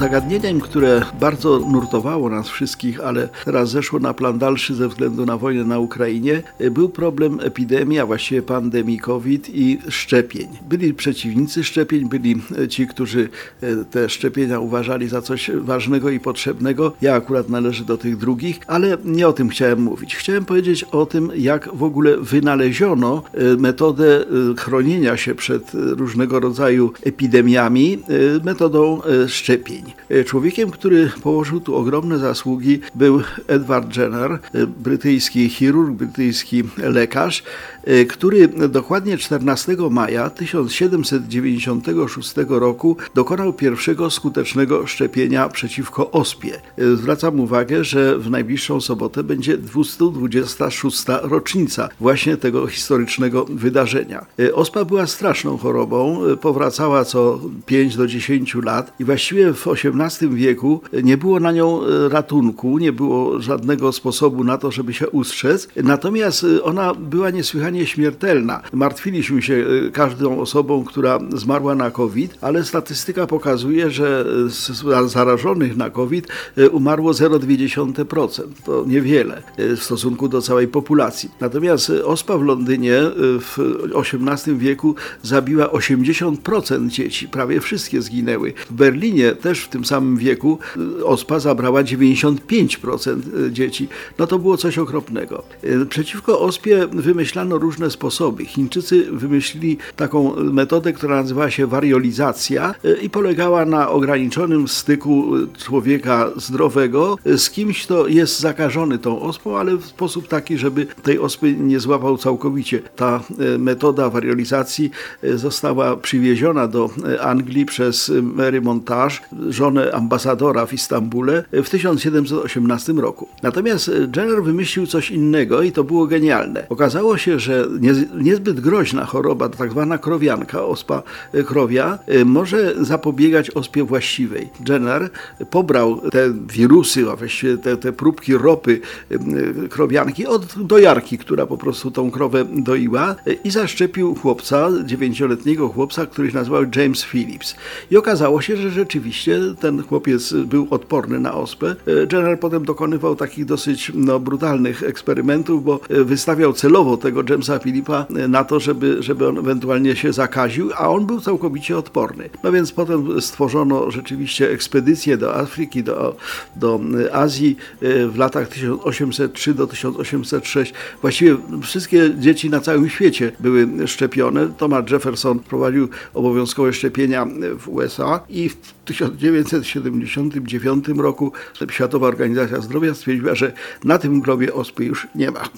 Zagadnieniem, które bardzo nurtowało nas wszystkich, ale teraz zeszło na plan dalszy ze względu na wojnę na Ukrainie, był problem epidemii, a właściwie pandemii COVID i szczepień. Byli przeciwnicy szczepień, byli ci, którzy e, te szczepienia uważali za coś ważnego i potrzebnego. Ja akurat należę do tych drugich, ale nie o tym chciałem mówić. Chciałem powiedzieć o tym, jak w ogóle wynaleziono e, metodę e, chronienia się przed różnego rodzaju epidemiami metodą szczepień. E, człowiekiem, który położył tu ogromne zasługi, był Edward Jenner, e, brytyjski chirurg, brytyjski lekarz, e, który dokładnie 14 maja 1796 roku dokonał pierwszego skutecznego szczepienia przeciwko ospie. Zwracam uwagę, że w najbliższą sobotę będzie 226. rocznica właśnie tego historycznego wydarzenia. Ospa była straszną chorobą, powracała co 5 do 10 lat i właściwie w XVIII wieku nie było na nią e, ratunku, nie było żadnego sposobu na to, żeby się ustrzec. Natomiast e, ona była niesłychanie śmiertelna. Martwiliśmy się e, każdą osobą, która zmarła na COVID, ale statystyka pokazuje, że z zarażonych na COVID umarło 0,2%. To niewiele w stosunku do całej populacji. Natomiast ospa w Londynie w XVIII wieku zabiła 80% dzieci. Prawie wszystkie zginęły. W Berlinie też tym samym wieku y, ospa zabrała 95% y, dzieci. No to było coś okropnego. Y, przeciwko ospie wymyślano różne sposoby. Chińczycy wymyślili taką metodę, która nazywała się wariolizacja i polegała na ograniczonym styku człowieka zdrowego z kimś, kto jest zakażony tą ospą, ale w sposób taki, żeby tej ospy nie złapał całkowicie. Ta metoda wariolizacji została przywieziona do Anglii przez Mary Montage, żonę ambasadora w Istambule w 1718 roku. Natomiast Jenner wymyślił coś innego i to było genialne. Okazało się, że niezbyt groźna choroba, tak zwana krowianka, ospa krowia, może zapobiegać ospie właściwej. Jenner pobrał te wirusy, a właściwie te, te próbki ropy krowianki od dojarki, która po prostu tą krowę doiła i zaszczepił chłopca, dziewięcioletniego chłopca, który się nazywał James Phillips. I okazało się, że rzeczywiście ten chłopiec był odporny na ospę. Jenner potem dokonywał takich dosyć no, brutalnych eksperymentów, bo wystawiał celowo tego Jamesa Philippa na to, żeby, żeby on ewentualnie się zakaził, a on był całkowicie odporny. No więc potem stworzono rzeczywiście ekspedycje do Afryki, do, do Azji w latach 1803 do 1806. Właściwie wszystkie dzieci na całym świecie były szczepione. Thomas Jefferson prowadził obowiązkowe szczepienia w USA i w 1979 roku Światowa Organizacja Zdrowia stwierdziła, że na tym globie ospy już nie ma.